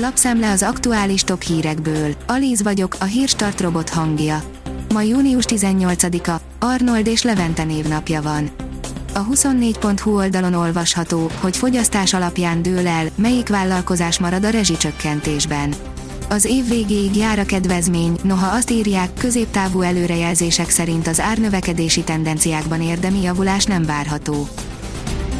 Lapszemle az aktuális top hírekből. Alíz vagyok, a hírstart robot hangja. Ma június 18-a, Arnold és Levente névnapja van. A 24.hu oldalon olvasható, hogy fogyasztás alapján dől el, melyik vállalkozás marad a rezsicsökkentésben. Az év végéig jár a kedvezmény, noha azt írják, középtávú előrejelzések szerint az árnövekedési tendenciákban érdemi javulás nem várható.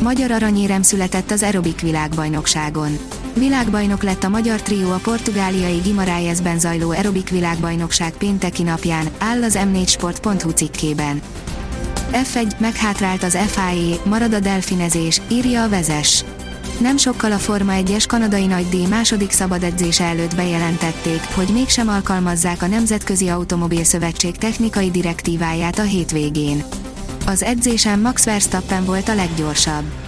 Magyar aranyérem született az aerobik világbajnokságon. Világbajnok lett a magyar trió a portugáliai Guimarãesben zajló aerobik világbajnokság pénteki napján, áll az m4sport.hu cikkében. F1 meghátrált az FIA, marad a delfinezés, írja a vezes. Nem sokkal a Forma 1-es kanadai nagydíj második szabad edzése előtt bejelentették, hogy mégsem alkalmazzák a Nemzetközi Automobil Szövetség technikai direktíváját a hétvégén. Az edzésen Max Verstappen volt a leggyorsabb.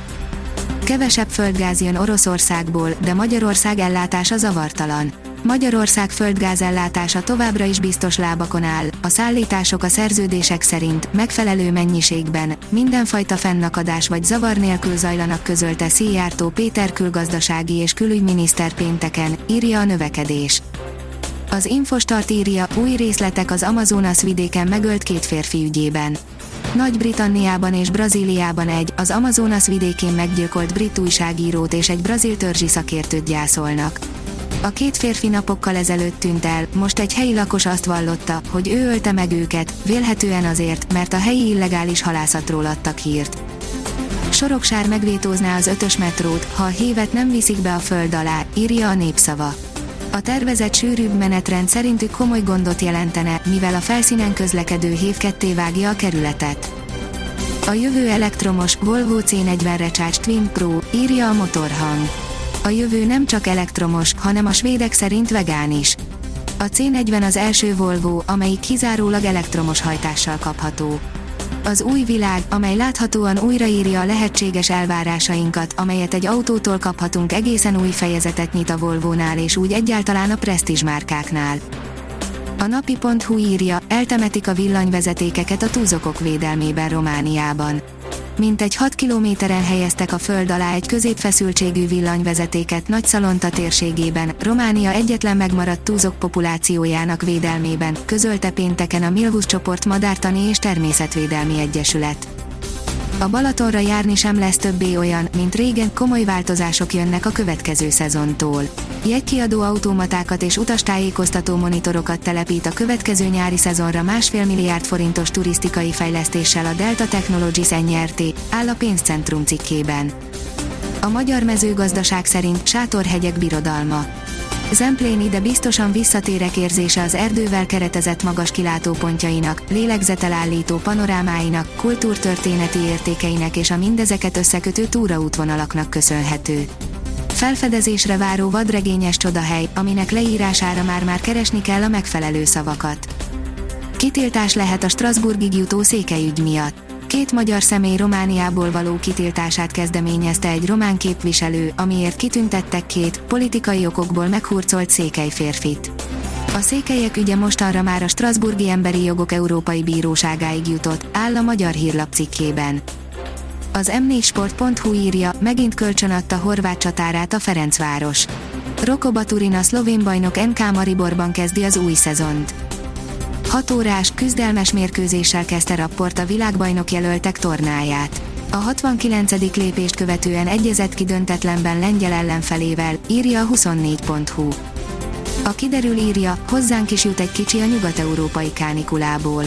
Kevesebb földgáz jön Oroszországból, de Magyarország ellátása zavartalan. Magyarország földgázellátása továbbra is biztos lábakon áll, a szállítások a szerződések szerint megfelelő mennyiségben, mindenfajta fennakadás vagy zavar nélkül zajlanak közölte Szijjártó Péter külgazdasági és külügyminiszter pénteken, írja a növekedés. Az Infostart írja, új részletek az Amazonas vidéken megölt két férfi ügyében. Nagy-Britanniában és Brazíliában egy, az Amazonas vidékén meggyilkolt brit újságírót és egy brazil törzsi szakértőt gyászolnak. A két férfi napokkal ezelőtt tűnt el, most egy helyi lakos azt vallotta, hogy ő ölte meg őket, vélhetően azért, mert a helyi illegális halászatról adtak hírt. Soroksár megvétózná az ötös metrót, ha a hévet nem viszik be a föld alá, írja a népszava. A tervezett sűrűbb menetrend szerintük komoly gondot jelentene, mivel a felszínen közlekedő hév ketté vágja a kerületet. A jövő elektromos Volvo C40 Recharge Twin Pro, írja a motorhang. A jövő nem csak elektromos, hanem a svédek szerint vegán is. A C40 az első Volvo, amelyik kizárólag elektromos hajtással kapható. Az új világ, amely láthatóan újraírja a lehetséges elvárásainkat, amelyet egy autótól kaphatunk egészen új fejezetet nyit a Volvo-nál és úgy egyáltalán a presztízs márkáknál. A napi.hu írja, eltemetik a villanyvezetékeket a túzokok védelmében Romániában mintegy 6 kilométeren helyeztek a föld alá egy középfeszültségű villanyvezetéket Nagy Szalonta térségében, Románia egyetlen megmaradt túzok populációjának védelmében, közölte pénteken a Milvus csoport Madártani és Természetvédelmi Egyesület. A Balatonra járni sem lesz többé olyan, mint régen, komoly változások jönnek a következő szezontól. Jegykiadó automatákat és utastájékoztató monitorokat telepít a következő nyári szezonra másfél milliárd forintos turisztikai fejlesztéssel a Delta Technologies NRT, áll a pénzcentrum cikkében. A magyar mezőgazdaság szerint sátorhegyek birodalma. Zempléni de biztosan visszatérek érzése az erdővel keretezett magas kilátópontjainak, lélegzetelállító panorámáinak, kultúrtörténeti értékeinek és a mindezeket összekötő túraútvonalaknak köszönhető. Felfedezésre váró vadregényes csodahely, aminek leírására már-már keresni kell a megfelelő szavakat. Kitiltás lehet a Strasburgig jutó székelyügy miatt. Két magyar személy Romániából való kitiltását kezdeményezte egy román képviselő, amiért kitüntettek két, politikai okokból meghurcolt székely férfit. A székelyek ügye mostanra már a Strasburgi Emberi Jogok Európai Bíróságáig jutott, áll a Magyar Hírlap cikkében. Az m4sport.hu írja, megint kölcsönadta horvát csatárát a Ferencváros. Roko Baturin a szlovén bajnok NK Mariborban kezdi az új szezont. 6 órás, küzdelmes mérkőzéssel kezdte Rapport a világbajnok jelöltek tornáját. A 69. lépést követően egyezett ki döntetlenben lengyel ellenfelével, írja a 24.hu. A kiderül írja, hozzánk is jut egy kicsi a nyugat-európai kánikulából.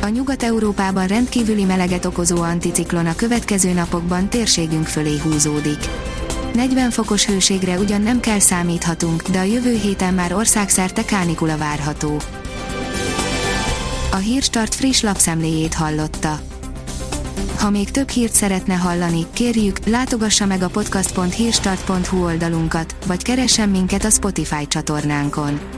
A Nyugat-Európában rendkívüli meleget okozó anticiklon a következő napokban térségünk fölé húzódik. 40 fokos hőségre ugyan nem kell számíthatunk, de a jövő héten már országszerte kánikula várható. A Hírstart friss lapszemléjét hallotta. Ha még több hírt szeretne hallani, kérjük, látogassa meg a podcast.hírstart.hu oldalunkat, vagy keressen minket a Spotify csatornánkon.